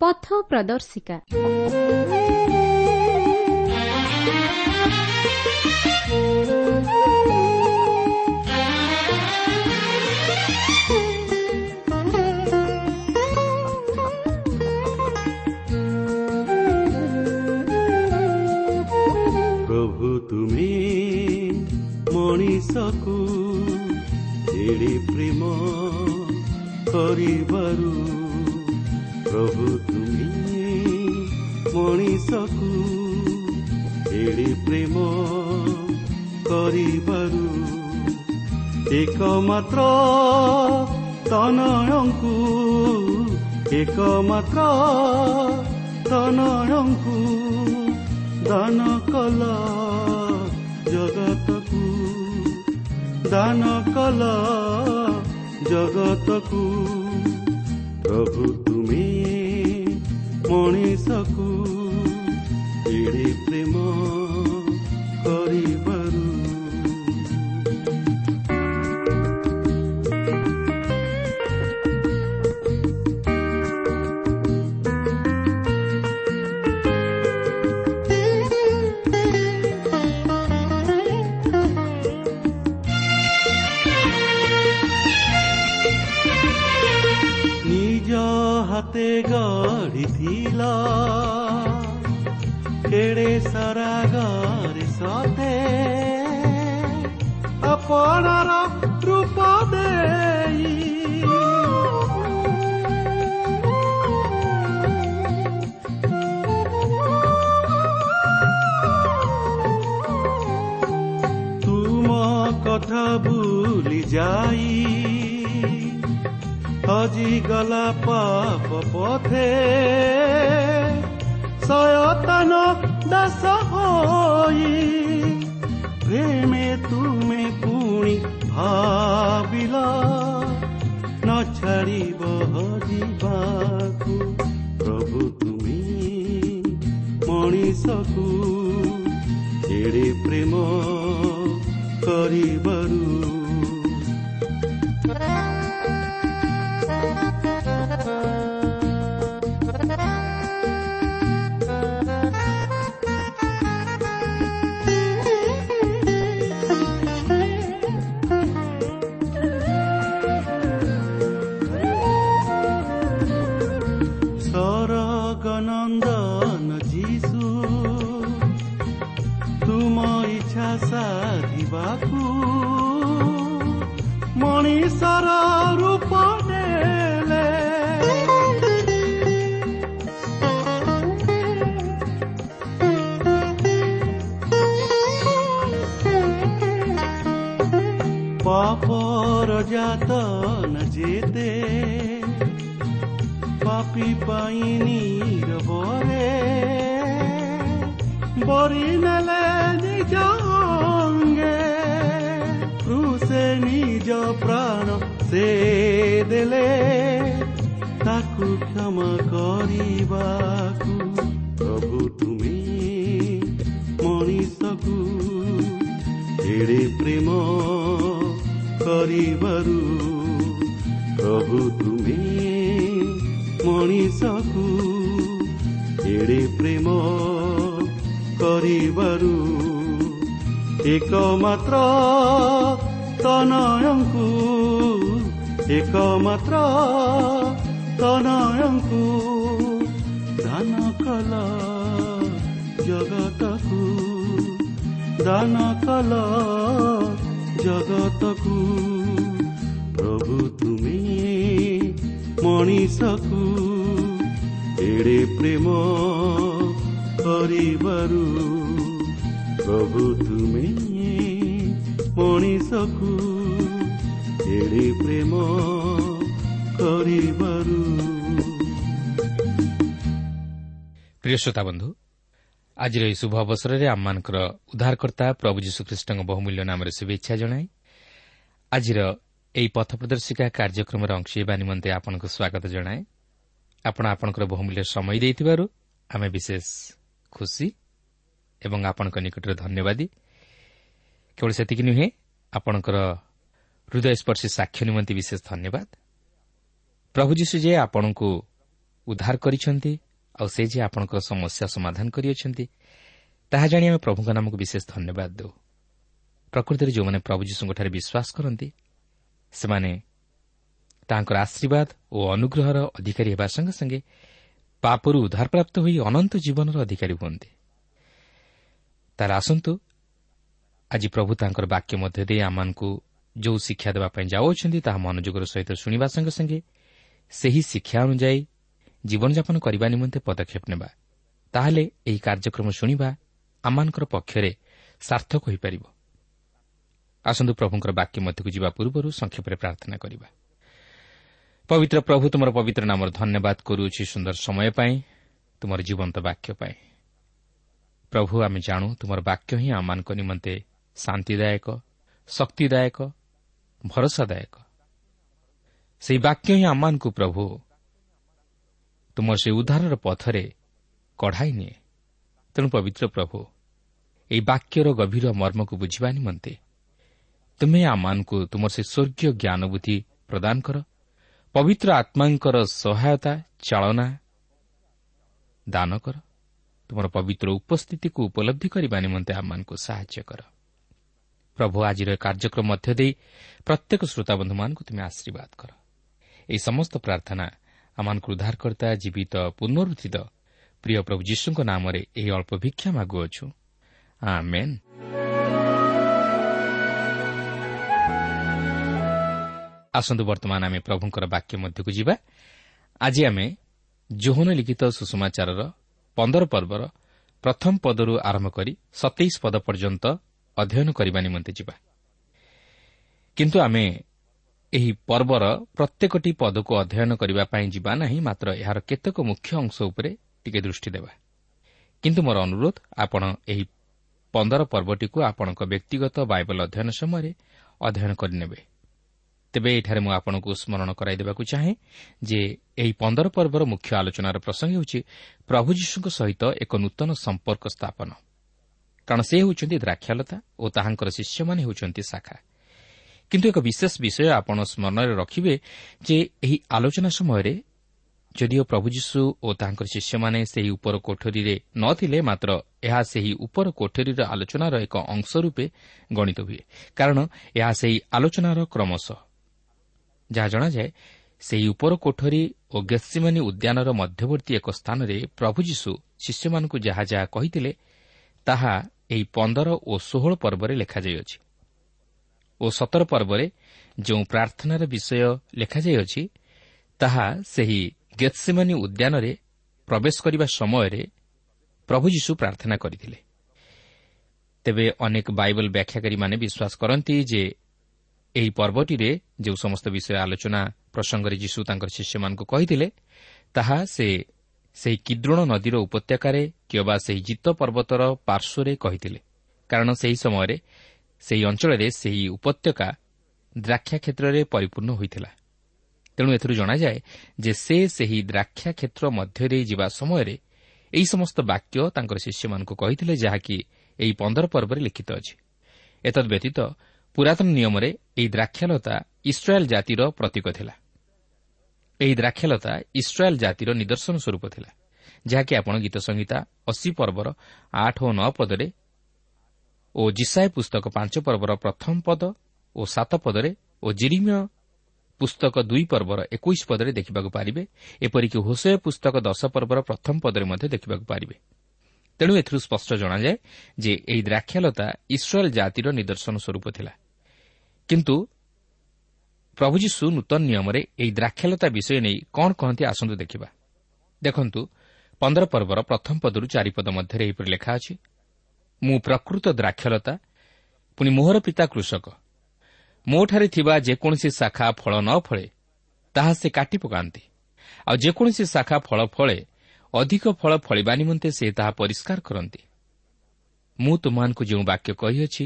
ପଥ ପ୍ରଦର୍ଶିକା। ଦାସ ହୋଇ ପ୍ରେମେ ତୁମେ ପୁଣି ଭାବିଲ ନ ଛାଡ଼ିବ ହଜିବାକୁ ପ୍ରଭୁ ତୁମେ ମଣିଷକୁ ଏଡ଼େ ପ୍ରେମ କରିବାରୁ ପାପର ଯାତନ ଯେତେ ପାପି ପାଇଁ ନିରବରେ ବରି ନେଲେ ନିଜ ଅଙ୍ଗେ କୃଷେ ନିଜ ପ୍ରାଣ ସେ ଦେଲେ ତାକୁ କ୍ଷମା କରିବାକୁ ପ୍ରଭୁ ତୁମେ ମଣିଷକୁ ଏଡ଼େ ପ୍ରେମ କରିବାରୁ ପ୍ରଭୁ ତୁମେ ମଣିଷକୁ ଏଡ଼େ ପ୍ରେମ କରିବାରୁ ଏକମାତ୍ର ତନୟଙ୍କୁ ଏକମାତ୍ର ତନୟଙ୍କୁ ଦାନ କଲ ଜଗତକୁ ଦାନ କଲ ଜଗତକୁ। ପ୍ରଭୁ ତୁମେ ମଣିଷକୁ ଏଡ଼େ ପ୍ରେମ କରିବାରୁ। ପ୍ରଭୁ ତୁମେ ମଣିଷକୁ ଏଡ଼େ ପ୍ରେମ କରିବାରୁ। ପ୍ରିୟ ଶ୍ରୋତା ବନ୍ଧୁ ଆଜିର ଏହି ଶୁଭ ଅବସରରେ ଆମମାନଙ୍କର ଉଦ୍ଧାରକର୍ତ୍ତା ପ୍ରଭୁ ଯୀଶୁଖ୍ରୀଷ୍ଟଙ୍କ ବହୁମୂଲ୍ୟ ନାମରେ ଶୁଭେଚ୍ଛା ଜଣାଇ ଆଜିର ଏହି ପଥ ପ୍ରଦର୍ଶିକା କାର୍ଯ୍ୟକ୍ରମରେ ଅଂଶ ହେବା ନିମନ୍ତେ ଆପଣଙ୍କୁ ସ୍ୱାଗତ ଜଣାଏ। ଆପଣ ଆପଣଙ୍କର ବହୁମୂଲ୍ୟ ସମୟ ଦେଇଥିବାରୁ ଆମେ ବିଶେଷ ଖୁସି ଏବଂ ଆପଣଙ୍କ ନିକଟରେ ଧନ୍ୟବାଦୀ। କେବଳ ସେତିକି ନୁହେଁ ଆପଣଙ୍କର ହୃଦୟସ୍ପର୍ଶୀ ସାକ୍ଷ୍ୟ ନିମନ୍ତେ ବିଶେଷ ଧନ୍ୟବାଦ। ପ୍ରଭୁ ଯୀଶୁ ଯେ ଆପଣଙ୍କୁ ଉଦ୍ଧାର କରିଛନ୍ତି ଆଉ ସେ ଯେ ଆପଣଙ୍କର ସମସ୍ୟା ସମାଧାନ କରିଅଛନ୍ତି ତାହା ଜାଣି ଆମେ ପ୍ରଭୁଙ୍କ ନାମକୁ ବିଶେଷ ଧନ୍ୟବାଦ ଦେଉ। ପ୍ରକୃତିରେ ଯେଉଁମାନେ ପ୍ରଭୁ ଯୀଶୁଙ୍କଠାରେ ବିଶ୍ୱାସ କରନ୍ତି ସେମାନେ ତାଙ୍କର ଆଶୀର୍ବାଦ ଓ ଅନୁଗ୍ରହର ଅଧିକାରୀ ହେବା ସଙ୍ଗେ ସଙ୍ଗେ ପାପରୁ ଉଦ୍ଧାରପ୍ରାପ୍ତ ହୋଇ ଅନନ୍ତ ଜୀବନର ଅଧିକାରୀ ହୁଅନ୍ତି। ତାହେଲେ ଆସନ୍ତୁ ଆଜି ପ୍ରଭୁ ତାଙ୍କର ବାକ୍ୟ ମଧ୍ୟ ଦେଇ ଆମମାନଙ୍କୁ ଯେଉଁ ଶିକ୍ଷା ଦେବା ପାଇଁ ଯାଉଅଛନ୍ତି ତାହା ମନୋଯୋଗର ସହିତ ଶୁଣିବା ସଙ୍ଗେ ସଙ୍ଗେ ସେହି ଶିକ୍ଷା ଅନୁଯାୟୀ ଜୀବନଯାପନ କରିବା ନିମନ୍ତେ ପଦକ୍ଷେପ ନେବା। ତାହେଲେ ଏହି କାର୍ଯ୍ୟକ୍ରମ ଶୁଣିବା ଆମମାନଙ୍କର ପକ୍ଷରେ ସାର୍ଥକ ହୋଇପାରିବ। ଆସନ୍ତୁ ପ୍ରଭୁଙ୍କର ବାକ୍ୟ ମଧ୍ୟକୁ ଯିବା ପୂର୍ବରୁ ସଂକ୍ଷେପରେ ପ୍ରାର୍ଥନା କରିବା। ପବିତ୍ର ପ୍ରଭୁ ତୁମର ପବିତ୍ର ନାମର ଧନ୍ୟବାଦ କରୁଅଛି ସୁନ୍ଦର ସମୟ ପାଇଁ ତୁମର ଜୀବନ୍ତ ବାକ୍ୟ ପାଇଁ। ପ୍ରଭୁ ଆମେ ଜାଣୁ ତୁମର ବାକ୍ୟ ହିଁ ଆମମାନଙ୍କ ନିମନ୍ତେ ଶାନ୍ତିଦାୟକ ଶକ୍ତିଦାୟକ ଭରସାଦାୟକ। ସେହି ବାକ୍ୟ ହିଁ ଆମମାନଙ୍କୁ ପ୍ରଭୁ ତୁମର ସେ ଉଦ୍ଧାରର ପଥରେ କଢ଼ାଇ ନିଏ। ତେଣୁ ପବିତ୍ର ପ୍ରଭୁ ଏହି ବାକ୍ୟର ଗଭୀର ମର୍ମକୁ ବୁଝିବା ନିମନ୍ତେ ତୁମେ ଆମମାନଙ୍କୁ ତୁମର ସେ ସ୍ୱର୍ଗୀୟ ଜ୍ଞାନ ବୁଦ୍ଧି ପ୍ରଦାନ କର ପବିତ୍ର ଆତ୍ମାଙ୍କର ସହାୟତା ଚାଳନା ଦାନ କର। ତୁମର ପବିତ୍ର ଉପସ୍ଥିତିକୁ ଉପଲବ୍ଧି କରିବା ନିମନ୍ତେ ଆମମାନଙ୍କୁ ସାହାଯ୍ୟ କର। ପ୍ରଭୁ ଆଜିର କାର୍ଯ୍ୟକ୍ରମ ମଧ୍ୟ ଦେଇ ପ୍ରତ୍ୟେକ ଶ୍ରୋତାବନ୍ଧୁମାନଙ୍କୁ ତୁମେ ଆଶୀର୍ବାଦ କର। ଏହି ସମସ୍ତ ପ୍ରାର୍ଥନା ଆମମାନଙ୍କୁ ଉଦ୍ଧାରକର୍ତ୍ତା ଜୀବିତ ପୁନରୁଦ୍ଧିତ। ପ୍ରିୟ ପ୍ରଭୁ ଯୀଶୁଙ୍କ ନାମରେ ଏହି ଅଳ୍ପ ଭିକ୍ଷା ମାଗୁଅଛୁ। ଆସନ୍ତୁ ବର୍ତ୍ତମାନ ଆମେ ପ୍ରଭୁଙ୍କର ବାକ୍ୟ ମଧ୍ୟକୁ ଯିବା। ଆଜି ଆମେ ଜୋହନ ଲିଖିତ ସୁଷମାଚାରର ପନ୍ଦର ପର୍ବର ପ୍ରଥମ ପଦରୁ ଆରମ୍ଭ କରି ସତେଇଶ ପଦ ପର୍ଯ୍ୟନ୍ତ ଅଧ୍ୟୟନ କରିବା ନିମନ୍ତେ ଯିବା। କିନ୍ତୁ ଆମେ ଏହି ପର୍ବର ପ୍ରତ୍ୟେକଟି ପଦକୁ ଅଧ୍ୟୟନ କରିବା ପାଇଁ ଯିବା ନାହିଁ ମାତ୍ର ଏହାର କେତେକ ମୁଖ୍ୟ ଅଂଶ ଉପରେ ଟିକେ ଦୃଷ୍ଟି ଦେବା। କିନ୍ତୁ ମୋର ଅନୁରୋଧ ଆପଣ ଏହି ପନ୍ଦର ପର୍ବଟିକୁ ଆପଣଙ୍କ ବ୍ୟକ୍ତିଗତ ବାଇବଲ ଅଧ୍ୟୟନ ସମୟରେ ଅଧ୍ୟୟନ କରିନେବେ। ତେବେ ଏଠାରେ ମୁଁ ଆପଣଙ୍କୁ ସ୍କରଣ କରାଇଦେବାକୁ ଚାହେଁ ଯେ ଏହି ପନ୍ଦର ପର୍ବର ମୁଖ୍ୟ ଆଲୋଚନାର ପ୍ରସଙ୍ଗ ହେଉଛି ପ୍ରଭୁ ଯୀଶୁଙ୍କ ସହିତ ଏକ ନୂତନ ସମ୍ପର୍କ ସ୍ଥାପନ। କାରଣ ସେ ହେଉଛନ୍ତି ଦ୍ରାକ୍ଷାଲତା ଓ ତାହାଙ୍କର ଶିଷ୍ୟମାନେ ହେଉଛନ୍ତି ଶାଖା। କିନ୍ତୁ ଏକ ବିଶେଷ ବିଷୟ ଆପଣ ସ୍କରଣରେ ରଖିବେ ଯେ ଏହି ଆଲୋଚନା ସମୟରେ ଯଦିଓ ପ୍ରଭୁ ଯୀଶୁ ଓ ତାଙ୍କର ଶିଷ୍ୟମାନେ ସେହି ଉପର କୋଠରୀରେ ନ ଥିଲେ ମାତ୍ର ଏହା ସେହି ଉପର କୋଠରୀର ଆଲୋଚନାର ଏକ ଅଂଶ ରୂପେ ଗଣିତ ହୁଏ। କାରଣ ଏହା ସେହି ଆଲୋଚନାର କ୍ରମଶଃ। ଯାହା ଜଣାଯାଏ ସେହି ଉପର କୋଠରୀ ଓ ଗେସିମାନି ଉଦ୍ୟାନର ମଧ୍ୟବର୍ତ୍ତୀ ଏକ ସ୍ଥାନରେ ପ୍ରଭୁ ଯୀଶୁ ଶିଷ୍ୟମାନଙ୍କୁ ଯାହା ଯାହା କହିଥିଲେ ତାହା ଏହି ପନ୍ଦର ଓ ଷୋହଳ ପର୍ବରେ ଲେଖାଯାଇଅଛି। ଓ ସତର ପର୍ବରେ ଯେଉଁ ପ୍ରାର୍ଥନାର ବିଷୟ ଲେଖାଯାଇଅଛି ତାହା ସେହି ଗେତ୍ସିମାନି ଉଦ୍ୟାନରେ ପ୍ରବେଶ କରିବା ସମୟରେ ପ୍ରଭୁ ଯୀଶୁ ପ୍ରାର୍ଥନା କରିଥିଲେ। ତେବେ ଅନେକ ବାଇବଲ ବ୍ୟାଖ୍ୟାକାରୀମାନେ ବିଶ୍ୱାସ କରନ୍ତି ଯେ ଏହି ପର୍ବଟିରେ ଯେଉଁ ସମସ୍ତ ବିଷୟ ଆଲୋଚନା ପ୍ରସଙ୍ଗରେ ଯୀଶୁ ତାଙ୍କର ଶିଷ୍ୟମାନଙ୍କୁ କହିଥିଲେ ତାହା ସେ ସେହି କିଦ୍ରୋଣ ନଦୀର ଉପତ୍ୟକାରେ କିମ୍ବା ସେହି ଜିତ ପର୍ବତର ପାର୍ଶ୍ୱରେ କହିଥିଲେ। କାରଣ ସେହି ସମୟରେ ସେହି ଅଞ୍ଚଳରେ ସେହି ଉପତ୍ୟକା ଦ୍ରାକ୍ଷା କ୍ଷେତ୍ରରେ ପରିପୂର୍ଣ୍ଣ ହୋଇଥିଲା। ତେଣୁ ଏଥିରୁ ଜଣାଯାଏ ଯେ ସେ ସେହି ଦ୍ରାକ୍ଷା କ୍ଷେତ୍ର ମଧ୍ୟରେ ଯିବା ସମୟରେ ଏହି ସମସ୍ତ ବାକ୍ୟ ତାଙ୍କର ଶିଷ୍ୟମାନଙ୍କୁ କହିଥିଲେ ଯାହାକି ଏହି ପନ୍ଦର ପର୍ବରେ ଲିଖିତ ଅଛି। ଏତଦ୍ବ୍ୟତୀତ ପୁରାତନ ନିୟମରେ ଏହି ଦ୍ରାକ୍ଷାଲତା ଇସ୍ରାଏଲ୍ ଜାତିର ପ୍ରତୀକ ଥିଲା। ଏହି ଦ୍ରାକ୍ଷାଲତା ଇସ୍ରାଏଲ୍ ଜାତିର ନିଦର୍ଶନ ସ୍ୱରୂପ ଥିଲା ଯାହାକି ଆପଣ ଗୀତ ସଂହିତା ଅଶୀ ପର୍ବର ଆଠ ଓ ନଅ ପଦରେ ଓ ଜିସାଏ ପୁସ୍ତକ ପାଞ୍ଚ ପର୍ବର ପ୍ରଥମ ପଦ ଓ ସାତ ପଦରେ ଓ ଜିରିମୀୟ ପୁସ୍ତକ ଦୁଇ ପର୍ବର ଏକୋଇଶ ପଦରେ ଦେଖିବାକୁ ପାରିବେ ଏପରିକି ହୋସୟ ପୁସ୍ତକ ଦଶ ପର୍ବର ପ୍ରଥମ ପଦରେ ମଧ୍ୟ ଦେଖିବାକୁ ପାରିବେ। ତେଣୁ ଏଥିରୁ ସ୍ୱଷ୍ଟ ଜଣାଯାଏ ଯେ ଏହି ଦ୍ରାକ୍ଷାଲତା ଇସ୍ରାଏଲ୍ ଜାତିର ନିଦର୍ଶନ ସ୍ୱରୂପ ଥିଲା। କିନ୍ତୁ ପ୍ରଭୁ ଯୀଶୁ ନୂତନ ନିୟମରେ ଏହି ଦ୍ରାକ୍ଷାଲତା ବିଷୟ ନେଇ କ'ଣ କହନ୍ତି ଆସନ୍ତୁ ଦେଖିବା। ଦେଖନ୍ତୁ ପନ୍ଦର ପର୍ବର ପ୍ରଥମ ପଦରୁ ଚାରିପଦ ମଧ୍ୟରେ ଏହିପରି ଲେଖା ଅଛି ମୁଁ ପ୍ରକୃତ ଦ୍ରାକ୍ଷଲତା ପୁଣି ମୋହର ପିତା କୃଷକ। ମୋଠାରେ ଥିବା ଯେକୌଣସି ଶାଖା ଫଳ ନ ଫଳେ ତାହା ସେ କାଟି ପକାନ୍ତି। ଆଉ ଯେକୌଣସି ଶାଖା ଫଳ ଫଳେ ଅଧିକ ଫଳ ଫଳିବା ନିମନ୍ତେ ସେ ତାହା ପରିଷ୍କାର କରନ୍ତି। ମୁଁ ତୁମମାନଙ୍କୁ ଯେଉଁ ବାକ୍ୟ କହିଅଛି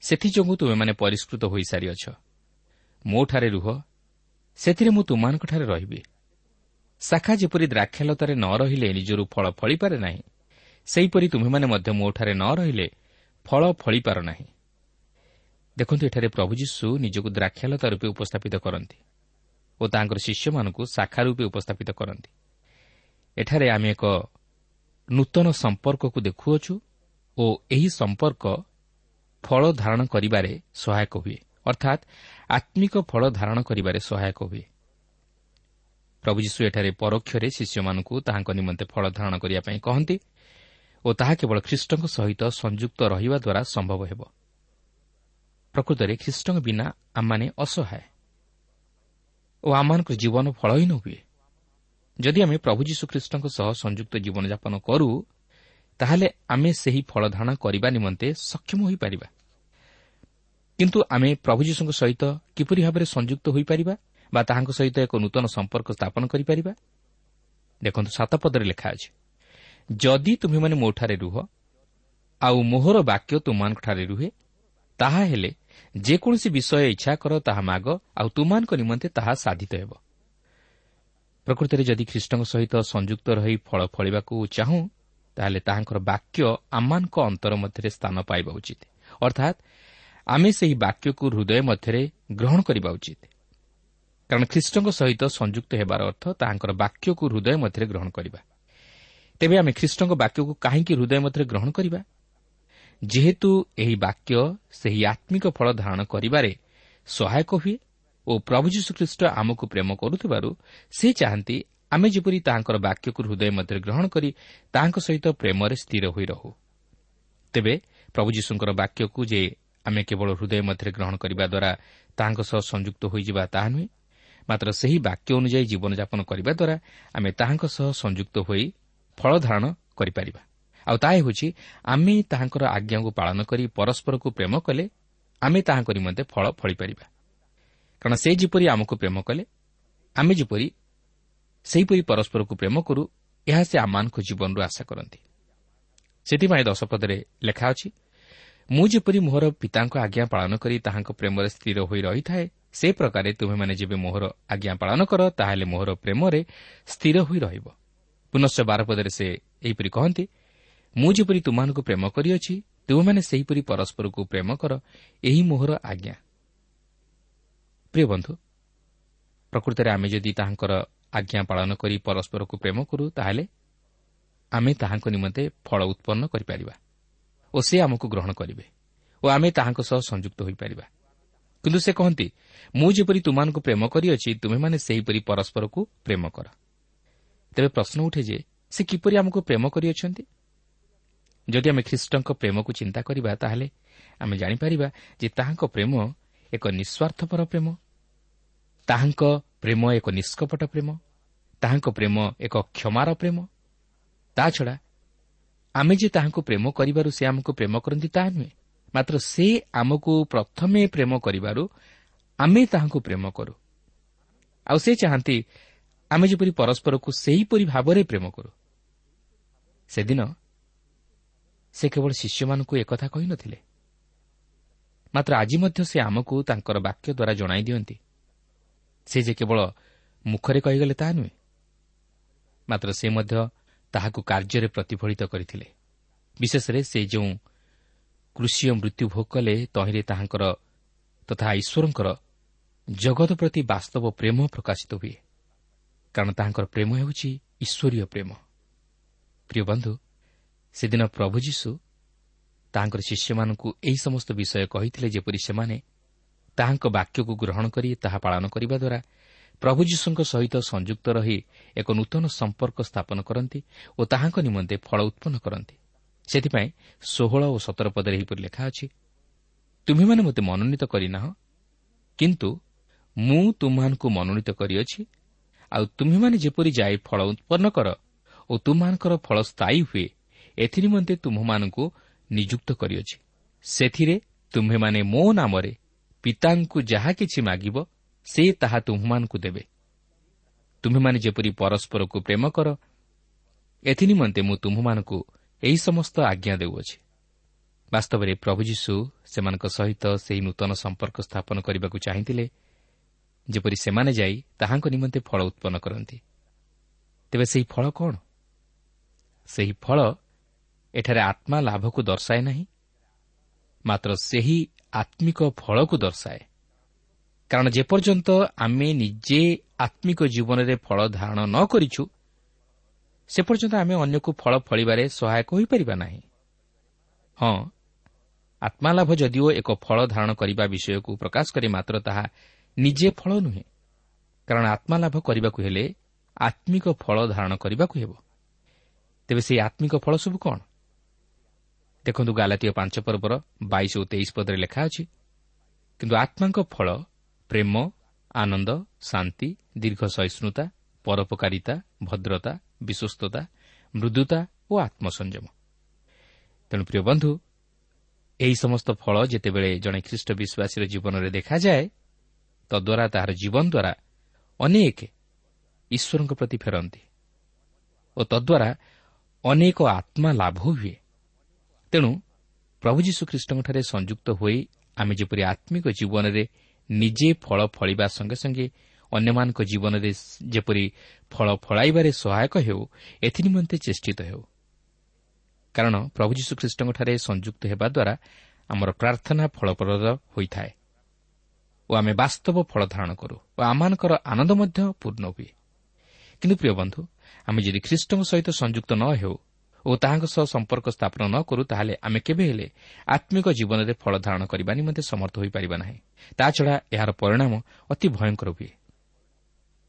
ସେଥିଯୋଗୁଁ ତୁମେମାନେ ପରିଷ୍କୃତ ହୋଇସାରିଅଛ। ମୋଠାରେ ରୁହ ସେଥିରେ ମୁଁ ତୁମମାନଙ୍କଠାରେ ରହିବି। ଶାଖା ଯେପରି ଦ୍ରାକ୍ଷାଲତାରେ ନ ରହିଲେ ନିଜରୁ ଫଳ ଫଳିପାରେ ନାହିଁ ସେହିପରି ତୁମେମାନେ ମଧ୍ୟ ମୋଠାରେ ନ ରହିଲେ ଫଳ ଫଳିପାର ନାହିଁ ଦେଖନ୍ତୁ ଏଠାରେ ପ୍ରଭୁ ଯୀଶୁ ନିଜକୁ ଦ୍ରାକ୍ଷାଲତା ରୂପେ ଉପସ୍ଥାପିତ କରନ୍ତି ଓ ତାଙ୍କର ଶିଷ୍ୟମାନଙ୍କୁ ଶାଖା ରୂପେ ଉପସ୍ଥାପିତ କରନ୍ତି। ଏଠାରେ ଆମେ ଏକ ନୂତନ ସମ୍ପର୍କକୁ ଦେଖୁଅଛୁ ଓ ଏହି ସମ୍ପର୍କ ଫଳ ଧାରଣ କରିବାରେ ସହାୟକ ହୁଏ। ଅର୍ଥାତ୍ ଆତ୍ମିକ ଫଳ ଧାରଣ କରିବାରେ ସହାୟକ ହୁଏ। ପ୍ରଭୁ ଯୀଶୁ ଏଠାରେ ପରୋକ୍ଷରେ ଶିଷ୍ୟମାନଙ୍କୁ ତାହାଙ୍କ ନିମନ୍ତେ ଫଳ ଧାରଣ କରିବା ପାଇଁ କହନ୍ତି ଓ ତାହା କେବଳ ଖ୍ରୀଷ୍ଟଙ୍କ ସହିତ ସଂଯୁକ୍ତ ରହିବା ଦ୍ୱାରା ସମ୍ଭବ ହେବ। ପ୍ରକୃତରେ ଖ୍ରୀଷ୍ଟଙ୍କ ବିନା ଆମମାନେ ଅସହାୟ ଓ ଆମମାନଙ୍କର ଜୀବନ ଫଳହୀନ ହୁଏ। ଯଦି ଆମେ ପ୍ରଭୁ ଯୀଶୁଖ୍ରୀଷ୍ଟଙ୍କ ସହ ସଂଯୁକ୍ତ ଜୀବନଯାପନ କରୁ ତାହେଲେ ଆମେ ସେହି ଫଳ ଧାରଣ କରିବା ନିମନ୍ତେ ସକ୍ଷମ ହୋଇପାରିବା। କିନ୍ତୁ ଆମେ ପ୍ରଭୁ ଯୀଶୁଙ୍କ ସହିତ କିପରି ଭାବରେ ସଂଯୁକ୍ତ ହୋଇପାରିବା ବା ତାହାଙ୍କ ସହିତ ଏକ ନୂତନ ସମ୍ପର୍କ ସ୍ଥାପନ କରିପାରିବା? ଦେଖନ୍ତୁ ସାତ ପଦରେ ଲେଖା ଅଛି। ଯଦି ତୁମେମାନେ ମୋଠାରେ ରୁହ ଆଉ ମୋହର ବାକ୍ୟ ତୁମମାନଙ୍କଠାରେ ରୁହେ ତାହା ହେଲେ ଯେକୌଣସି ବିଷୟ ଇଚ୍ଛା କର ତାହା ମାଗ ଆଉ ତୁମମାନଙ୍କ ନିମନ୍ତେ ତାହା ସାଧିତ ହେବ। ପ୍ରକୃତରେ ଯଦି ଖ୍ରୀଷ୍ଟଙ୍କ ସହିତ ସଂଯୁକ୍ତ ରହି ଫଳ ଫଳିବାକୁ ଚାହୁଁ ତାହେଲେ ତାହାଙ୍କର ବାକ୍ୟ ଆମମାନଙ୍କ ଅନ୍ତର ମଧ୍ୟରେ ସ୍ଥାନ ପାଇବା ଉଚିତ। ଅର୍ଥାତ୍ ଆମେ ସେହି ବାକ୍ୟକୁ ହୃଦୟ ମଧ୍ୟରେ ଗ୍ରହଣ କରିବା ଉଚିତ। କାରଣ ଖ୍ରୀଷ୍ଟଙ୍କ ସହିତ ସଂଯୁକ୍ତ ହେବାର ଅର୍ଥ ତାହାଙ୍କର ବାକ୍ୟକୁ ହୃଦୟ ମଧ୍ୟରେ ଗ୍ରହଣ କରିବା। ତେବେ ଆମେ ଖ୍ରୀଷ୍ଟଙ୍କ ବାକ୍ୟକୁ କାହିଁକି ହୃଦୟ ମଧ୍ୟରେ ଗ୍ରହଣ କରିବା? ଯେହେତୁ ଏହି ବାକ୍ୟ ସେହି ଆତ୍ମିକ ଫଳ ଧାରଣ କରିବାରେ ସହାୟକ ହୁଏ ଓ ପ୍ରଭୁ ଯୀଶୁଖ୍ରୀଷ୍ଟ ଆମକୁ ପ୍ରେମ କରୁଥିବାରୁ ସେ ଚାହାନ୍ତି ଆମେ ଯେପରି ତାହାଙ୍କର ବାକ୍ୟକୁ ହୃଦୟ ମଧ୍ୟରେ ଗ୍ରହଣ କରି ତାହାଙ୍କ ସହିତ ପ୍ରେମରେ ସ୍ଥିର ହୋଇ ରହୁ। ତେବେ ପ୍ରଭୁ ଯୀଶୁଙ୍କର ବାକ୍ୟକୁ ଯେ ଆମେ କେବଳ ହୃଦୟ ମଧ୍ୟରେ ଗ୍ରହଣ କରିବା ଦ୍ୱାରା ତାହାଙ୍କ ସହ ସଂଯୁକ୍ତ ହୋଇଯିବା ତାହା ନୁହେଁ ମାତ୍ର ସେହି ବାକ୍ୟ ଅନୁଯାୟୀ ଜୀବନଯାପନ କରିବା ଦ୍ୱାରା ଆମେ ତାହାଙ୍କ ସହ ସଂଯୁକ୍ତ ହୋଇ ଫଳ ଧାରଣ କରିପାରିବା। ଆଉ ତାହା ହେଉଛି ଆମେ ତାହାଙ୍କର ଆଜ୍ଞାକୁ ପାଳନ କରି ପରସ୍ପରକୁ ପ୍ରେମ କଲେ ଆମେ ତାହାଙ୍କ ନିମନ୍ତେ ଫଳ ଫଳିପାରିବା। କାରଣ ସେ ଯେପରି ଆମକୁ ପ୍ରେମ କଲେ ଆମେ ଯେପରି ସେହିପରି ପରସ୍ପରକୁ ପ୍ରେମ କରୁ ଏହା ସେ ଆମମାନଙ୍କ ଜୀବନରୁ ଆଶା କରନ୍ତି। ସେଥିପାଇଁ ଦଶପଦରେ ଲେଖା ଅଛି ମୁଁ ଯେପରି ମୋହର ପିତାଙ୍କ ଆଜ୍ଞା ପାଳନ କରି ତାହାଙ୍କ ପ୍ରେମରେ ସ୍ଥିର ହୋଇ ରହିଥାଏ ସେ ପ୍ରକାରେ ତୁମେମାନେ ଯେବେ ମୋହର ଆଜ୍ଞା ପାଳନ କର ତାହେଲେ ମୋହର ପ୍ରେମରେ ସ୍ଥିର ହୋଇ ରହିବ। ପୁନଶ୍ଚ ବାରପଦରେ ସେ ଏହିପରି କହନ୍ତି ମୁଁ ଯେପରି ତୁମମାନଙ୍କୁ ପ୍ରେମ କରିଅଛି ତୁମେମାନେ ସେହିପରି ପରସ୍ପରକୁ ପ୍ରେମ କର ଏହି ମୋହର ଆଜ୍ଞା। ପ୍ରିୟ ବନ୍ଧୁ ପ୍ରକୃତରେ ଆମେ ଯଦି ତାହାଙ୍କର ଆଜ୍ଞା ପାଳନ କରି ପରସ୍ପରକୁ ପ୍ରେମ କରୁ ତାହେଲେ ଆମେ ତାହାଙ୍କ ନିମନ୍ତେ ଫଳ ଉତ୍ପନ୍ନ କରିପାରିବା ଓ ସେ ଆମକୁ ଗ୍ରହଣ କରିବେ ଓ ଆମେ ତାହାଙ୍କ ସହ ସଂଯୁକ୍ତ ହୋଇପାରିବା। କିନ୍ତୁ ସେ କହନ୍ତି ମୁଁ ଯେପରି ତୁମମାନଙ୍କୁ ପ୍ରେମ କରିଅଛି ତୁମେମାନେ ସେହିପରି ପରସ୍ପରକୁ ପ୍ରେମ କର। ତେବେ ପ୍ରଶ୍ନ ଉଠେ ଯେ ସେ କିପରି ଆମକୁ ପ୍ରେମ କରିଅଛନ୍ତି? ଯଦି ଆମେ ଖ୍ରୀଷ୍ଟଙ୍କ ପ୍ରେମକୁ ଚିନ୍ତା କରିବା ତାହେଲେ ଆମେ ଜାଣିପାରିବା ଯେ ତାହାଙ୍କ ପ୍ରେମ ଏକ ନିଃସ୍ୱାର୍ଥପର ପ୍ରେମ ତାହାଙ୍କ ପ୍ରେମ ଏକ ନିଷ୍କପଟ ପ୍ରେମ ତାହାଙ୍କ ପ୍ରେମ ଏକ କ୍ଷମାର ପ୍ରେମ। ତାଛଡ଼ା ଆମେ ଯେ ତାହାଙ୍କୁ ପ୍ରେମ କରିବାରୁ ସେ ଆମକୁ ପ୍ରେମ କରନ୍ତି ତାହା ନୁହେଁ। ମାତ୍ର ସେ ଆମକୁ ପ୍ରଥମେ ପ୍ରେମ କରିବାରୁ ଆମେ ତାହାଙ୍କୁ ପ୍ରେମ କରୁ। ଆଉ ସେ ଚାହାନ୍ତି ଆମେ ଯେପରି ପରସ୍ପରକୁ ସେହିପରି ଭାବରେ ପ୍ରେମ କରୁ ସେଦିନ ସେ କେବଳ ଶିଷ୍ୟମାନଙ୍କୁ ଏକଥା କହିନଥିଲେ। ମାତ୍ର ଆଜି ମଧ୍ୟ ସେ ଆମକୁ ତାଙ୍କର ବାକ୍ୟ ଦ୍ୱାରା ଜଣାଇ ଦିଅନ୍ତି। ସେ ଯେ କେବଳ ମୁଖରେ କହିଗଲେ ତାହା ନୁହେଁ ମାତ୍ର ସେ ମଧ୍ୟ ତାହାକୁ କାର୍ଯ୍ୟରେ ପ୍ରତିଫଳିତ କରିଥିଲେ। ବିଶେଷରେ ସେ ଯେଉଁ କୃଷିୟ ମୃତ୍ୟୁ ଭୋଗ କଲେ ତହିଁରେ ତାହାଙ୍କର ତଥା ଈଶ୍ୱରଙ୍କର ଜଗତ ପ୍ରତି ବାସ୍ତବ ପ୍ରେମ ପ୍ରକାଶିତ ହୁଏ। କାରଣ ତାହାଙ୍କର ପ୍ରେମ ହେଉଛି ଈଶ୍ୱରୀୟ ପ୍ରେମ। ପ୍ରିୟ ବନ୍ଧୁ ସେଦିନ ପ୍ରଭୁ ଯୀଶୁ ତାହାଙ୍କର ଶିଷ୍ୟମାନଙ୍କୁ ଏହି ସମସ୍ତ ବିଷୟ କହିଥିଲେ ଯେପରି ସେମାନେ ତାହାଙ୍କ ବାକ୍ୟକୁ ଗ୍ରହଣ କରି ତାହା ପାଳନ କରିବା ଦ୍ୱାରା ପ୍ରଭୁ ଯୀଶୁଙ୍କ ସହିତ ସଂଯୁକ୍ତ ରହି ଏକ ନୂତନ ସମ୍ପର୍କ ସ୍ଥାପନ କରନ୍ତି ଓ ତାହାଙ୍କ ନିମନ୍ତେ ଫଳ ଉତ୍ପନ୍ନ କରନ୍ତି। ସେଥିପାଇଁ ଷୋହଳ ଓ ସତର ପଦରେ ଏହିପରି ଲେଖା ଅଛି ତୁମେମାନେ ମୋତେ ମନୋନୀତ କରିନାହ କିନ୍ତୁ ମୁଁ ତୁମମାନଙ୍କୁ ମନୋନୀତ କରିଅଛି ଆଉ ତୁମେମାନେ ଯେପରି ଯାଇ ଫଳ ଉତ୍ପନ୍ନ କର ଓ ତୁମମାନଙ୍କର ଫଳ ସ୍ଥାୟୀ ହୁଏ ଏଥିନିମନ୍ତେ ତୁମ୍ଭମାନଙ୍କୁ ନିଯୁକ୍ତ କରିଅଛି। ସେଥିରେ ତୁମ୍ଭେମାନେ ମୋ ନାମରେ ପିତାଙ୍କୁ ଯାହା କିଛି ମାଗିବ ସେ ତାହା ତୁମ୍ଭମାନଙ୍କୁ ଦେବେ। ତୁମ୍ଭେମାନେ ଯେପରି ପରସ୍ପରକୁ ପ୍ରେମ କର ଏଥିନିମନ୍ତେ ମୁଁ ତୁମ୍ଭମାନଙ୍କୁ ଏହି ସମସ୍ତ ଆଜ୍ଞା ଦେଉଅଛି। ବାସ୍ତବରେ ପ୍ରଭୁ ଯୀଶୁ ସେମାନଙ୍କ ସହିତ ସେହି ନୂତନ ସମ୍ପର୍କ ସ୍ଥାପନ କରିବାକୁ ଚାହିଁଥିଲେ ଯେପରି ସେମାନେ ଯାଇ ତାହାଙ୍କ ନିମନ୍ତେ ଫଳ ଉତ୍ପନ୍ନ କରନ୍ତି। ତେବେ ସେହି ଫଳ କ'ଣ? ସେହି ଫଳ ଏଠାରେ ଆତ୍ମା ଲାଭକୁ ଦର୍ଶାଏ ନାହିଁ ମାତ୍ର ସେହି ଆତ୍ମିକ ଫଳକୁ ଦର୍ଶାଏ। କାରଣ ଯେପର୍ଯ୍ୟନ୍ତ ଆମେ ନିଜେ ଆତ୍ମିକ ଜୀବନରେ ଫଳ ଧାରଣ ନ କରିଛୁ ସେ ପର୍ଯ୍ୟନ୍ତ ଆମେ ଅନ୍ୟକୁ ଫଳ ଫଳିବାରେ ସହାୟକ ହୋଇପାରିବା ନାହିଁ। ହଁ ଆତ୍ମାଲାଭ ଯଦିଓ ଏକ ଫଳ ଧାରଣ କରିବା ବିଷୟକୁ ପ୍ରକାଶ କରେ ମାତ୍ର ତାହା ନିଜେ ଫଳ ନୁହେଁ। କାରଣ ଆତ୍ମାଲାଭ କରିବାକୁ ହେଲେ ଆତ୍ମିକ ଫଳ ଧାରଣ କରିବାକୁ ହେବ। ତେବେ ସେହି ଆତ୍ମିକ ଫଳ ସବୁ କ'ଣ? ଦେଖନ୍ତୁ ଗାଲାତୀୟ ପାଞ୍ଚ ପର୍ବର ବାଇଶ ଓ ତେଇଶ ପଦରେ ଲେଖା ଅଛି କିନ୍ତୁ ଆତ୍ମାଙ୍କ ଫଳ ପ୍ରେମ ଆନନ୍ଦ ଶାନ୍ତି ଦୀର୍ଘ ସହିଷ୍ଣୁତା ପରୋପକାରିତା ଭଦ୍ରତା ବିଶ୍ୱସ୍ତତା ମୃଦୁତା ଓ ଆତ୍ମସଂଯମ। ତେଣୁ ପ୍ରିୟ ବନ୍ଧୁ ଏହି ସମସ୍ତ ଫଳ ଯେତେବେଳେ ଜଣେ ଖ୍ରୀଷ୍ଟ ବିଶ୍ୱାସୀର ଜୀବନରେ ଦେଖାଯାଏ ତଦ୍ୱାରା ତାହାର ଜୀବନ ଦ୍ୱାରା ଅନେକ ଈଶ୍ୱରଙ୍କ ପ୍ରତି ଫେରନ୍ତି ଓ ତଦ୍ୱାରା ଅନେକ ଆତ୍ମା ଲାଭ ହୁଏ। ତେଣୁ ପ୍ରଭୁ ଯୀଶୁଖ୍ରୀଷ୍ଟଙ୍କଠାରେ ସଂଯୁକ୍ତ ହୋଇ ଆମେ ଯେପରି ଆତ୍ମିକ ଜୀବନରେ ନିଜେ ଫଳ ଫଳିବା ସଙ୍ଗେ ସଙ୍ଗେ ଅନ୍ୟମାନଙ୍କ ଜୀବନରେ ଯେପରି ଫଳ ଫଳାଇବାରେ ସହାୟକ ହେଉ ଏଥିନିମନ୍ତେ ଚେଷ୍ଟିତ ହେଉ। କାରଣ ପ୍ରଭୁ ଯୀଶୁଖ୍ରୀଷ୍ଟଙ୍କଠାରେ ସଂଯୁକ୍ତ ହେବା ଦ୍ୱାରା ଆମର ପ୍ରାର୍ଥନା ଫଳପ୍ରଦ ହୋଇଥାଏ। ଓ ଆମେ ବାସ୍ତବ ଫଳ ଧାରଣ କରୁ ଓ ଆମମାନଙ୍କର ଆନନ୍ଦ ମଧ୍ୟ ପୂର୍ଣ୍ଣ ହୁଏ। କିନ୍ତୁ ପ୍ରିୟ ବନ୍ଧୁ ଆମେ ଯଦି ଖ୍ରୀଷ୍ଟଙ୍କ ସହିତ ସଂଯୁକ୍ତ ନ ହେଉ ଓ ତାହାଙ୍କ ସହ ସମ୍ପର୍କ ସ୍ଥାପନ ନ କରୁ ତାହେଲେ ଆମେ କେବେ ହେଲେ ଆତ୍ମିକ ଜୀବନରେ ଫଳ ଧାରଣ କରିବା ନିମନ୍ତେ ସମର୍ଥ ହୋଇପାରିବା ନାହିଁ। ତାଛଡ଼ା ଏହାର ପରିଣାମ ଅତି ଭୟଙ୍କର ହୁଏ।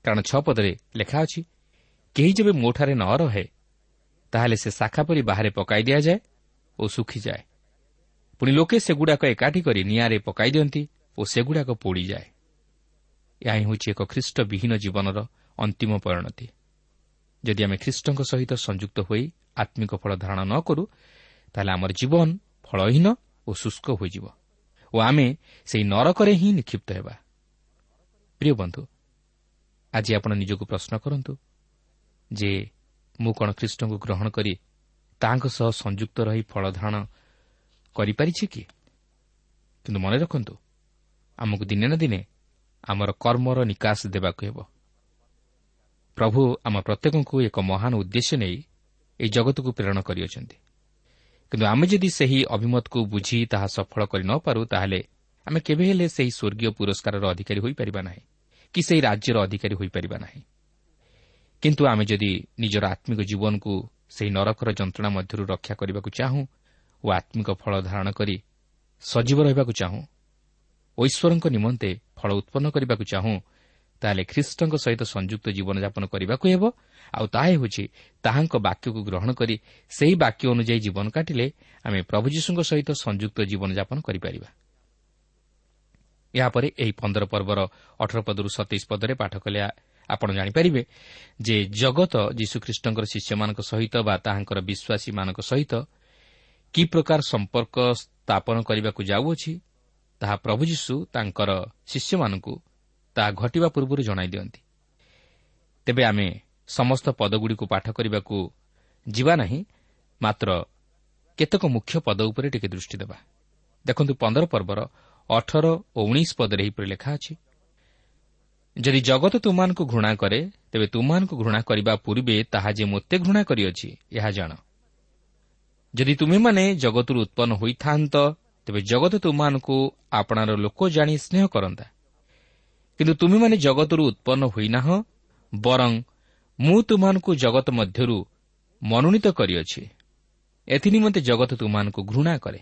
କାରଣ ଛଅ ପଦରେ ଲେଖା ଅଛି କେହି ଯେବେ ମୋଠାରେ ନ ରହେ ତାହେଲେ ସେ ଶାଖା ପରି ବାହାରେ ପକାଇ ଦିଆଯାଏ ଓ ଶୁଖିଯାଏ। ପୁଣି ଲୋକେ ସେଗୁଡ଼ାକ ଏକାଠି କରି ନିଆଁରେ ପକାଇ ଦିଅନ୍ତି ଓ ସେଗୁଡ଼ାକ ପୋଡ଼ିଯାଏ। ଏହା ହିଁ ହେଉଛି ଏକ ଖ୍ରୀଷ୍ଟବିହୀନ ଜୀବନର ଅନ୍ତିମ ପରିଣତି। ଯଦି ଆମେ ଖ୍ରୀଷ୍ଟଙ୍କ ସହିତ ସଂଯୁକ୍ତ ହୋଇ ଆତ୍ମିକ ଫଳ ଧାରଣ ନ କରୁ ତାହେଲେ ଆମର ଜୀବନ ଫଳହୀନ ଓ ଶୁଷ୍କ ହୋଇଯିବ ଓ ଆମେ ସେହି ନରକରେ ହିଁ ନିକ୍ଷିପ୍ତ ହେବା। ପ୍ରିୟ ବନ୍ଧୁ ଆଜି ଆପଣ ନିଜକୁ ପ୍ରଶ୍ନ କରନ୍ତୁ ଯେ ମୁଁ କ'ଣ ଖ୍ରୀଷ୍ଟଙ୍କୁ ଗ୍ରହଣ କରି ତାହାଙ୍କ ସହ ସଂଯୁକ୍ତ ରହି ଫଳ ଧାରଣ କରିପାରିଛି କି? କିନ୍ତୁ ମନେ ରଖନ୍ତୁ ଆମକୁ ଦିନେ ନା ଦିନେ ଆମର କର୍ମର ନିକାଶ ଦେବାକୁ ହେବ। ପ୍ରଭୁ ଆମ ପ୍ରତ୍ୟେକଙ୍କୁ ଏକ ମହାନ ଉଦ୍ଦେଶ୍ୟ ନେଇ ଏହି ଜଗତକୁ ପ୍ରେରଣ କରିଅଛନ୍ତି। କିନ୍ତୁ ଆମେ ଯଦି ସେହି ଅଭିମତକୁ ବୁଝି ତାହା ସଫଳ କରି ନ ପାରୁ ତାହେଲେ ଆମେ କେବେ ହେଲେ ସେହି ସ୍ୱର୍ଗୀୟ ପୁରସ୍କାରର ଅଧିକାରୀ ହୋଇପାରିବା ନାହିଁ କି ସେହି ରାଜ୍ୟର ଅଧିକାରୀ ହୋଇପାରିବା ନାହିଁ। କିନ୍ତୁ ଆମେ ଯଦି ନିଜର ଆତ୍ମିକ ଜୀବନକୁ ସେହି ନରକର ଯନ୍ତ୍ରଣା ମଧ୍ୟରୁ ରକ୍ଷା କରିବାକୁ ଚାହୁଁ ଓ ଆତ୍ମିକ ଫଳ ଧାରଣ କରି ସଜୀବ ରହିବାକୁ ଚାହୁଁ ଐଶ୍ୱରଙ୍କ ନିମନ୍ତେ ଫଳ ଉତ୍ପନ୍ନ କରିବାକୁ ଚାହୁଁ ତାହେଲେ ଖ୍ରୀଷ୍ଟଙ୍କ ସହିତ ସଂଯୁକ୍ତ ଜୀବନଯାପନ କରିବାକୁ ହେବ। ଆଉ ତାହା ହେଉଛି ତାହାଙ୍କ ବାକ୍ୟକୁ ଗ୍ରହଣ କରି ସେହି ବାକ୍ୟ ଅନୁଯାୟୀ ଜୀବନ କାଟିଲେ ଆମେ ପ୍ରଭୁ ଯୀଶୁଙ୍କ ସହିତ ସଂଯୁକ୍ତ ଜୀବନଯାପନ କରିପାରିବା। ଏହାପରେ ଏହି ପନ୍ଦର ପର୍ବର ଅଠର ପଦରୁ ସତେଇଶ ପଦରେ ପାଠ କଲେ ଆପଣ ଜାଣିପାରିବେ ଯେ ଜଗତ ଯୀଶୁଖ୍ରୀଷ୍ଟଙ୍କର ଶିଷ୍ୟମାନଙ୍କ ସହିତ ବା ତାହାଙ୍କର ବିଶ୍ୱାସୀମାନଙ୍କ ସହିତ କି ପ୍ରକାର ସମ୍ପର୍କ ସ୍ଥାପନ କରିବାକୁ ଯାଉଅଛି ତାହା ପ୍ରଭୁ ଯୀଶୁ ତାଙ୍କର ଶିଷ୍ୟମାନଙ୍କୁ ତାହା ଘଟିବା ପୂର୍ବରୁ ଜଣାଇ ଦିଅନ୍ତି। ତେବେ ଆମେ ସମସ୍ତ ପଦଗୁଡ଼ିକୁ ପାଠ କରିବାକୁ ଯିବା ନାହିଁ ମାତ୍ର କେତେକ ମୁଖ୍ୟ ପଦ ଉପରେ ଟିକେ ଦୃଷ୍ଟି ଦେବା। ଦେଖନ୍ତୁ ପନ୍ଦର ପର୍ବର ଅଠର ଓ ଉଣେଇଶ ପଦରେ ଏହିପରି ଲେଖା ଅଛି ଯଦି ଜଗତ ତୁମାନଙ୍କୁ ଘୃଣା କରେ ତେବେ ତୁମାନଙ୍କୁ ଘୃଣା କରିବା ପୂର୍ବେ ତାହା ଯେ ମୋତେ ଘୃଣା କରିଅଛି ଏହା ଜାଣ। ଯଦି ତୁମେମାନେ ଜଗତରୁ ଉତ୍ପନ୍ନ ହୋଇଥାନ୍ତ ତେବେ ଜଗତ ତୁମମାନଙ୍କୁ ଆପଣାର ଲୋକ ଜାଣି ସ୍ନେହ କରନ୍ତା। କିନ୍ତୁ ତୁମେମାନେ ଜଗତରୁ ଉତ୍ପନ୍ନ ହୋଇନାହଁ ବରଂ ମୁଁ ତୁମମାନଙ୍କୁ ଜଗତ ମଧ୍ୟରୁ ମନୋନୀତ କରିଅଛି। ଏଥିନିମନ୍ତେ ଜଗତ ତୁମମାନଙ୍କୁ ଘୃଣା କରେ।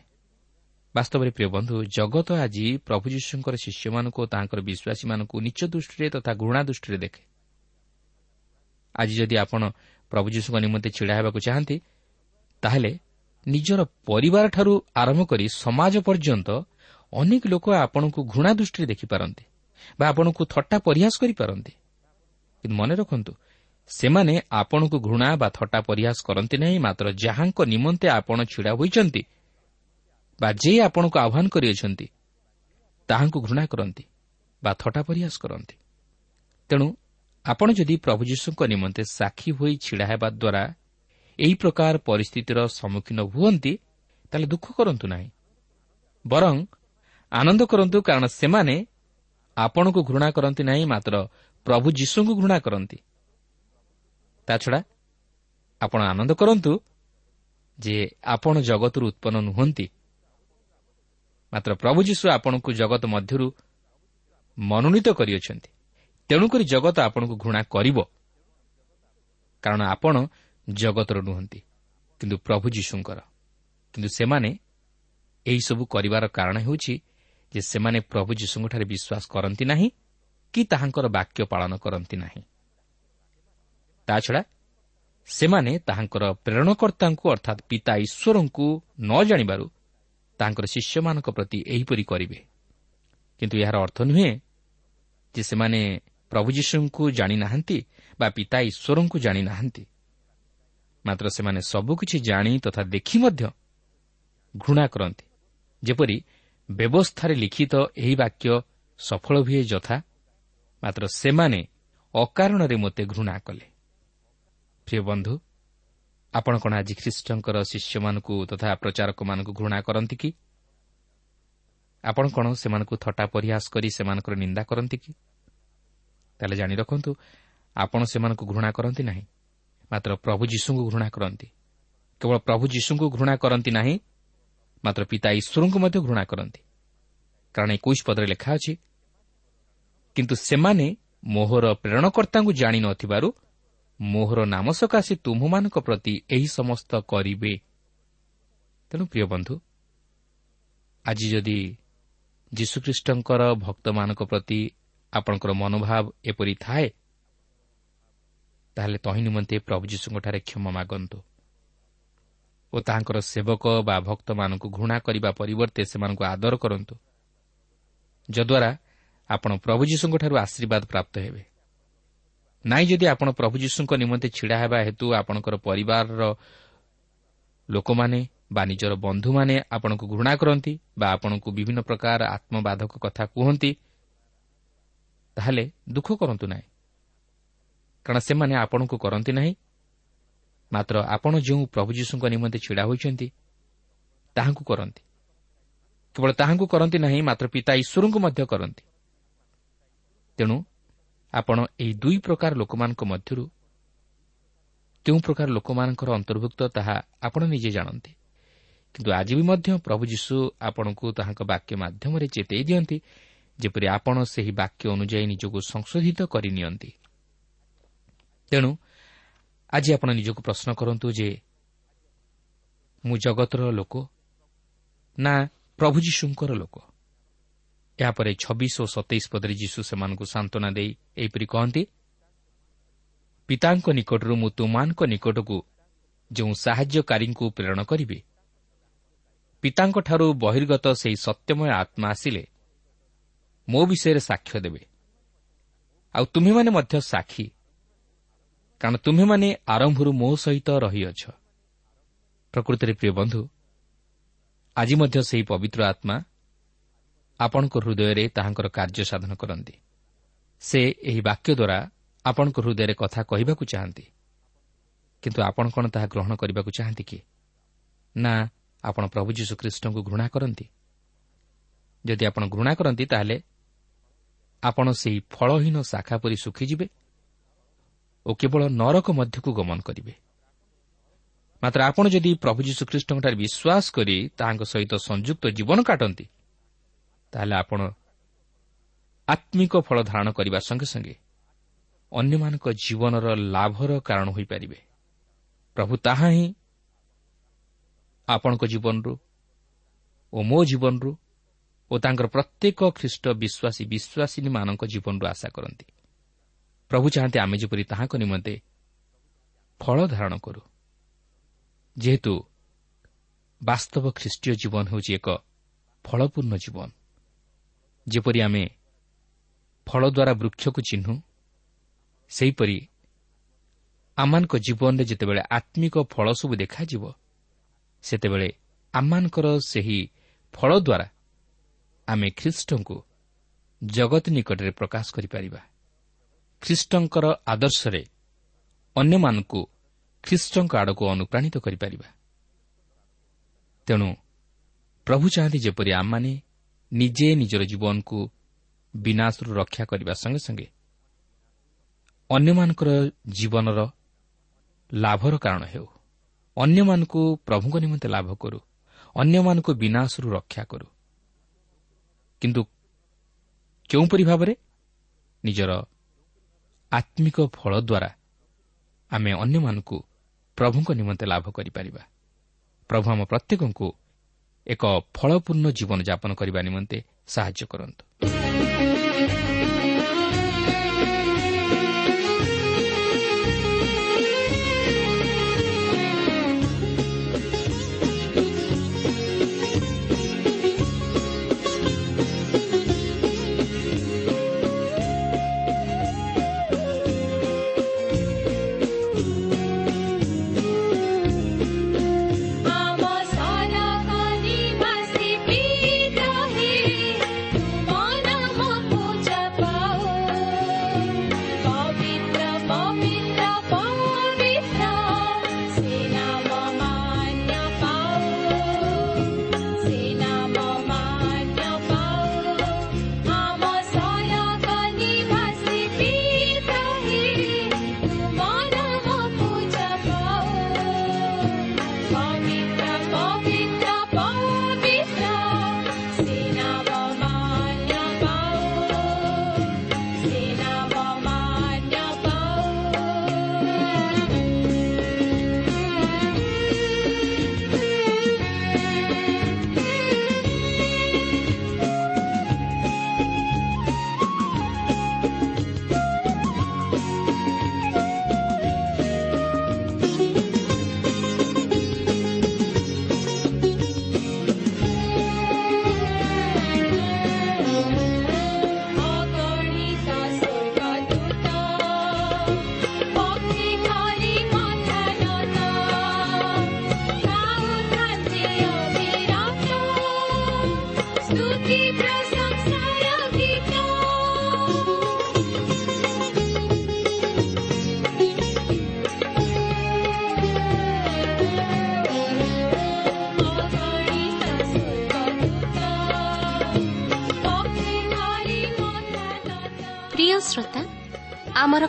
ବାସ୍ତବରେ ପ୍ରିୟ ବନ୍ଧୁ ଜଗତ ଆଜି ପ୍ରଭୁ ଯୀଶୁଙ୍କର ଶିଷ୍ୟମାନଙ୍କୁ ଓ ତାଙ୍କର ବିଶ୍ୱାସୀମାନଙ୍କୁ ନିଚ ଦୃଷ୍ଟିରେ ତଥା ଘୃଣା ଦୃଷ୍ଟିରେ ଦେଖେ। ଆଜି ଯଦି ଆପଣ ପ୍ରଭୁ ଯୀଶୁଙ୍କ ନିମନ୍ତେ ଛିଡ଼ା ହେବାକୁ ଚାହାନ୍ତି ତାହେଲେ ନିଜର ପରିବାରଠାରୁ ଆରମ୍ଭ କରି ସମାଜ ପର୍ଯ୍ୟନ୍ତ ଅନେକ ଲୋକ ଆପଣଙ୍କୁ ଘୃଣା ଦୃଷ୍ଟିରେ ଦେଖିପାରନ୍ତି ବା ଆପଣଙ୍କୁ ଥଟ୍ଟା ପରିହାସ କରିପାରନ୍ତି। କିନ୍ତୁ ମନେ ରଖନ୍ତୁ ସେମାନେ ଆପଣଙ୍କୁ ଘୃଣା ବା ଥଟ୍ଟା ପରିହାସ କରନ୍ତି ନାହିଁ ମାତ୍ର ଯାହାଙ୍କ ନିମନ୍ତେ ଆପଣ ଛିଡ଼ା ହୋଇଛନ୍ତି ବା ଯେ ଆପଣଙ୍କୁ ଆହ୍ୱାନ କରିଅଛନ୍ତି ତାହାଙ୍କୁ ଘୃଣା କରନ୍ତି ବା ଥଟା ପରିହାସ କରନ୍ତି। ତେଣୁ ଆପଣ ଯଦି ପ୍ରଭୁ ଯୀଶୁଙ୍କ ନିମନ୍ତେ ସାକ୍ଷୀ ହୋଇ ଛିଡ଼ା ହେବା ଦ୍ୱାରା ଏହି ପ୍ରକାର ପରିସ୍ଥିତିର ସମ୍ମୁଖୀନ ହୁଅନ୍ତି ତାହେଲେ ଦୁଃଖ କରନ୍ତୁ ନାହିଁ। ବରଂ ଆନନ୍ଦ କରନ୍ତୁ କାରଣ ସେମାନେ ଆପଣଙ୍କୁ ଘୃଣା କରନ୍ତି ନାହିଁ ମାତ୍ର ପ୍ରଭୁ ଯୀଶୁଙ୍କୁ ଘୃଣା କରନ୍ତି। ତାଛଡ଼ା ଆପଣ ଆନନ୍ଦ କରନ୍ତୁ ଯେ ଆପଣ ଜଗତରୁ ଉତ୍ପନ୍ନ ନୁହନ୍ତି। ମାତ୍ର ପ୍ରଭୁ ଯୀଶୁ ଆପଣଙ୍କୁ ଜଗତ ମଧ୍ୟରୁ ମନୋନୀତ କରିଅଛନ୍ତି। ତେଣୁକରି ଜଗତ ଆପଣଙ୍କୁ ଘୃଣା କରିବ। କାରଣ ଆପଣ ଜଗତର ନୁହନ୍ତି କିନ୍ତୁ ପ୍ରଭୁ ଯୀଶୁଙ୍କର। କିନ୍ତୁ ସେମାନେ ଏହିସବୁ କରିବାର କାରଣ ହେଉଛି ଯେ ସେମାନେ ପ୍ରଭୁ ଯୀଶୁଙ୍କଠାରେ ବିଶ୍ୱାସ କରନ୍ତି ନାହିଁ କି ତାହାଙ୍କର ବାକ୍ୟ ପାଳନ କରନ୍ତି ନାହିଁ। ତାଛଡ଼ା ସେମାନେ ତାହାଙ୍କର ପ୍ରେରଣକର୍ତ୍ତାଙ୍କୁ ଅର୍ଥାତ୍ ପିତା ଈଶ୍ୱରଙ୍କୁ ନ ଜାଣିବାରୁ ତାହାଙ୍କର ଶିଷ୍ୟମାନଙ୍କ ପ୍ରତି ଏହିପରି କରିବେ। କିନ୍ତୁ ଏହାର ଅର୍ଥ ନୁହେଁ ଯେ ସେମାନେ ପ୍ରଭୁ ଯୀଶୁଙ୍କୁ ଜାଣିନାହାନ୍ତି ବା ପିତା ଈଶ୍ୱରଙ୍କୁ ଜାଣିନାହାନ୍ତି ମାତ୍ର ସେମାନେ ସବୁକିଛି ଜାଣି ତଥା ଦେଖି ମଧ୍ୟ ଘୃଣା କରନ୍ତି। ଯେପରି ବ୍ୟବସ୍ଥାରେ ଲିଖିତ ଏହି ବାକ୍ୟ ସଫଳ ହୁଏ ଯଥା ମାତ୍ର ସେମାନେ ଅକାରଣରେ ମୋତେ ଘୃଣା କଲେ। ପ୍ରିୟ ବନ୍ଧୁ ଆପଣ କ'ଣ ଆଜି ଖ୍ରୀଷ୍ଟଙ୍କର ଶିଷ୍ୟମାନଙ୍କୁ ତଥା ପ୍ରଚାରକମାନଙ୍କୁ ଘୃଣା କରନ୍ତି କି? ଆପଣ କ'ଣ ସେମାନଙ୍କୁ ଥଟ୍ଟା ପରିହାସ କରି ସେମାନଙ୍କର ନିନ୍ଦା କରନ୍ତି କି? ତାହେଲେ ଜାଣି ରଖନ୍ତୁ ଆପଣ ସେମାନଙ୍କୁ ଘୃଣା କରନ୍ତି ନାହିଁ। ମାତ୍ର ପ୍ରଭୁ ଯୀଶୁଙ୍କୁ ଘୃଣା କରନ୍ତି। କେବଳ ପ୍ରଭୁ ଯୀଶୁଙ୍କୁ ଘୃଣା କରନ୍ତି ନାହିଁ ମାତ୍ର ପିତା ଈଶ୍ୱରଙ୍କୁ ମଧ୍ୟ ଘୃଣା କରନ୍ତି। କାରଣ ଏକୋଇଶ ପଦରେ ଲେଖା ଅଛି କିନ୍ତୁ ସେମାନେ ମୋହର ପ୍ରେରଣକର୍ତ୍ତାଙ୍କୁ ଜାଣିନଥିବାରୁ ମୋହର ନାମ ସକାଶେ ତୁମମାନଙ୍କ ପ୍ରତି ଏହି ସମସ୍ତ କରିବେ ତେଣୁ ପ୍ରିୟ ବନ୍ଧୁ ଆଜି ଯଦି ଯୀଶୁଖ୍ରୀଷ୍ଟଙ୍କର ଭକ୍ତମାନଙ୍କ ପ୍ରତି ଆପଣଙ୍କର ମନୋଭାବ ଏପରି ଥାଏ ତାହେଲେ ତହିଁ ନିମନ୍ତେ ପ୍ରଭୁ ଯୀଶୁଙ୍କଠାରେ କ୍ଷମା ମାଗନ୍ତୁ। ଓ ତାହାଙ୍କର ସେବକ ବା ଭକ୍ତମାନଙ୍କୁ ଘୃଣା କରିବା ପରିବର୍ତ୍ତେ ସେମାନଙ୍କୁ ଆଦର କରନ୍ତୁ। ଯଦ୍ୱାରା ଆପଣ ପ୍ରଭୁ ଯୀଶୁଙ୍କଠାରୁ ଆଶୀର୍ବାଦ ପ୍ରାପ୍ତ ହେବେ। ନାହିଁ ଯଦି ଆପଣ ପ୍ରଭୁ ଯୀଶୁଙ୍କ ନିମନ୍ତେ ଛିଡ଼ା ହେବା ହେତୁ ଆପଣଙ୍କର ପରିବାରର ଲୋକମାନେ ବା ନିଜର ବନ୍ଧୁମାନେ ଆପଣଙ୍କୁ ଘୃଣା କରନ୍ତି ବା ଆପଣଙ୍କୁ ବିଭିନ୍ନ ପ୍ରକାର ଆତ୍ମବାଧକ କଥା କୁହନ୍ତି ତାହେଲେ ଦୁଃଖ କରନ୍ତୁ ନାହିଁ। କାରଣ ସେମାନେ ଆପଣଙ୍କୁ କରନ୍ତି ନାହିଁ। ମାତ୍ର ଆପଣ ଯେଉଁ ପ୍ରଭୁ ଯୀଶୁଙ୍କ ନିମନ୍ତେ ଛିଡ଼ା ହୋଇଛନ୍ତି ତାହାଙ୍କୁ କରନ୍ତି। କେବଳ ତାହାଙ୍କୁ କରନ୍ତି ନାହିଁ ମାତ୍ର ପିତା ଈଶ୍ୱରଙ୍କୁ ମଧ୍ୟ କରନ୍ତି। ତେଣୁ ଆପଣ ଏହି ଦୁଇ ପ୍ରକାର ଲୋକମାନଙ୍କ ମଧ୍ୟରୁ କେଉଁ ପ୍ରକାର ଲୋକମାନଙ୍କର ଅନ୍ତର୍ଭୁକ୍ତ ତାହା ଆପଣ ନିଜେ ଜାଣନ୍ତି। କିନ୍ତୁ ଆଜି ବି ମଧ୍ୟ ପ୍ରଭୁ ଯୀଶୁ ଆପଣଙ୍କୁ ତାହାଙ୍କ ବାକ୍ୟ ମାଧ୍ୟମରେ ଚେତାଇ ଦିଅନ୍ତି ଯେପରି ଆପଣ ସେହି ବାକ୍ୟ ଅନୁଯାୟୀ ନିଜକୁ ସଂଶୋଧିତ କରିନିଅନ୍ତି ତେଣୁ ଆଜି ଆପଣ ନିଜକୁ ପ୍ରଶ୍ନ କରନ୍ତୁ ଯେ ମୁଁ ଜଗତର ଲୋକ ନା ପ୍ରଭୁ ଯୀଶୁଙ୍କର ଲୋକ? ଏହାପରେ ଛବିଶ ଓ ସତେଇଶ ପଦରେ ଯୀଶୁ ସେମାନଙ୍କୁ ସାନ୍ତ୍ୱନା ଦେଇ ଏହିପରି କହନ୍ତି ପିତାଙ୍କ ନିକଟରୁ ମୁଁ ତୁମାନଙ୍କ ନିକଟକୁ ଯେଉଁ ସାହାଯ୍ୟକାରୀଙ୍କୁ ପ୍ରେରଣ କରିବି ପିତାଙ୍କଠାରୁ ବହିର୍ଗତ ସେହି ସତ୍ୟମୟ ଆତ୍ମା ଆସିଲେ ମୋ ବିଷୟରେ ସାକ୍ଷ୍ୟ ଦେବେ। ଆଉ ତୁମେମାନେ ମଧ୍ୟ ସାକ୍ଷୀ କାରଣ ତୁମେମାନେ ଆରମ୍ଭରୁ ମୋ ସହିତ ରହିଅଛ। ପ୍ରକୃତରେ ପ୍ରିୟ ବନ୍ଧୁ ଆଜି ମଧ୍ୟ ସେହି ପବିତ୍ର ଆତ୍ମା ଆପଣଙ୍କ ହୃଦୟରେ ତାହାଙ୍କର କାର୍ଯ୍ୟ ସାଧନ କରନ୍ତି। ସେ ଏହି ବାକ୍ୟ ଦ୍ୱାରା ଆପଣଙ୍କ ହୃଦୟରେ କଥା କହିବାକୁ ଚାହାନ୍ତି। କିନ୍ତୁ ଆପଣ କ'ଣ ତାହା ଗ୍ରହଣ କରିବାକୁ ଚାହାନ୍ତି କି? ନା ଆପଣ ପ୍ରଭୁ ଯୀଶୁଖ୍ରୀଷ୍ଟଙ୍କୁ ଘୃଣା କରନ୍ତି? ଯଦି ଆପଣ ଘୃଣା କରନ୍ତି ତାହେଲେ ଆପଣ ସେହି ଫଳହୀନ ଶାଖା ପରି ଶୁଖିଯିବେ। ଓ କେବଳ ନରକ ମଧ୍ୟକୁ ଗମନ କରିବେ। ମାତ୍ର ଆପଣ ଯଦି ପ୍ରଭୁ ଯୀଶୁଖ୍ରୀଷ୍ଟଙ୍କଠାରେ ବିଶ୍ୱାସ କରି ତାହାଙ୍କ ସହିତ ସଂଯୁକ୍ତ ଜୀବନ କାଟନ୍ତି ତାହେଲେ ଆପଣ ଆତ୍ମିକ ଫଳ ଧାରଣ କରିବା ସଙ୍ଗେ ସଙ୍ଗେ ଅନ୍ୟମାନଙ୍କ ଜୀବନର ଲାଭର କାରଣ ହୋଇପାରିବେ। ପ୍ରଭୁ ତାହା ହିଁ ଆପଣଙ୍କ ଜୀବନରୁ ଓ ମୋ ଜୀବନରୁ ଓ ତାଙ୍କର ପ୍ରତ୍ୟେକ ଖ୍ରୀଷ୍ଟ ବିଶ୍ୱାସୀ ବିଶ୍ୱାସିନୀମାନଙ୍କ ଜୀବନରୁ ଆଶା କରନ୍ତି। ପ୍ରଭୁ ଚାହାନ୍ତି ଆମେ ଯେପରି ତାହାଙ୍କ ନିମନ୍ତେ ଫଳ ଧାରଣ କରୁ। ଯେହେତୁ ବାସ୍ତବ ଖ୍ରୀଷ୍ଟୀୟ ଜୀବନ ହେଉଛି ଏକ ଫଳପୂର୍ଣ୍ଣ ଜୀବନ। ଯେପରି ଆମେ ଫଳ ଦ୍ୱାରା ବୃକ୍ଷକୁ ଚିହ୍ନୁ ସେହିପରି ଆମମାନଙ୍କ ଜୀବନରେ ଯେତେବେଳେ ଆତ୍ମିକ ଫଳ ସବୁ ଦେଖାଯିବ ସେତେବେଳେ ଆମମାନଙ୍କର ସେହି ଫଳ ଦ୍ୱାରା ଆମେ ଖ୍ରୀଷ୍ଟଙ୍କୁ ଜଗତ ନିକଟରେ ପ୍ରକାଶ କରିପାରିବା। ଖ୍ରୀଷ୍ଟଙ୍କର ଆଦର୍ଶରେ ଅନ୍ୟମାନଙ୍କୁ ଖ୍ରୀଷ୍ଟଙ୍କ ଆଡ଼କୁ ଅନୁପ୍ରାଣିତ କରିପାରିବା। ତେଣୁ ପ୍ରଭୁ ଚାହାନ୍ତି ଯେପରି ଆମମାନେ ନିଜେ ନିଜର ଜୀବନକୁ ବିନାଶରୁ ରକ୍ଷା କରିବା ସଙ୍ଗେ ସଙ୍ଗେ ଅନ୍ୟମାନଙ୍କର ଜୀବନର ଲାଭର କାରଣ ହେଉ। ଅନ୍ୟମାନଙ୍କୁ ପ୍ରଭୁଙ୍କ ନିମନ୍ତେ ଲାଭ କରୁ ଅନ୍ୟମାନଙ୍କୁ ବିନାଶରୁ ରକ୍ଷା କରୁ। କିନ୍ତୁ କେଉଁପରି ଭାବରେ? ନିଜର ଆତ୍ମିକ ଫଳ ଦ୍ୱାରା ଆମେ ଅନ୍ୟମାନଙ୍କୁ ପ୍ରଭୁଙ୍କ ନିମନ୍ତେ ଲାଭ କରିପାରିବା। ପ୍ରଭୁ ଆମ ପ୍ରତ୍ୟେକଙ୍କୁ ଏକ ଫଳପୂର୍ଣ୍ଣ ଜୀବନଯାପନ କରିବା ନିମନ୍ତେ ସାହାଯ୍ୟ କରନ୍ତୁ।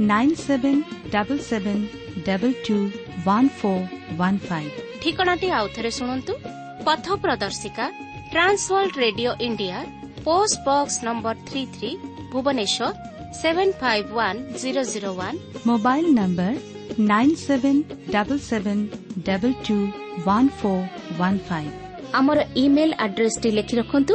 nine seven double seven double two one four one five ঠিকଣାটি আউଥରେ ଶୁଣନ୍ତୁ ପଥ ପ୍ରଦର୍ଶିକା trans world radio India post box number three three Bhubaneswar seven five one zero zero one mobile number nine seven double seven double two one four one five ଆମର email ଆଡ୍ରେସଟି ଲେଖି ରଖନ୍ତୁ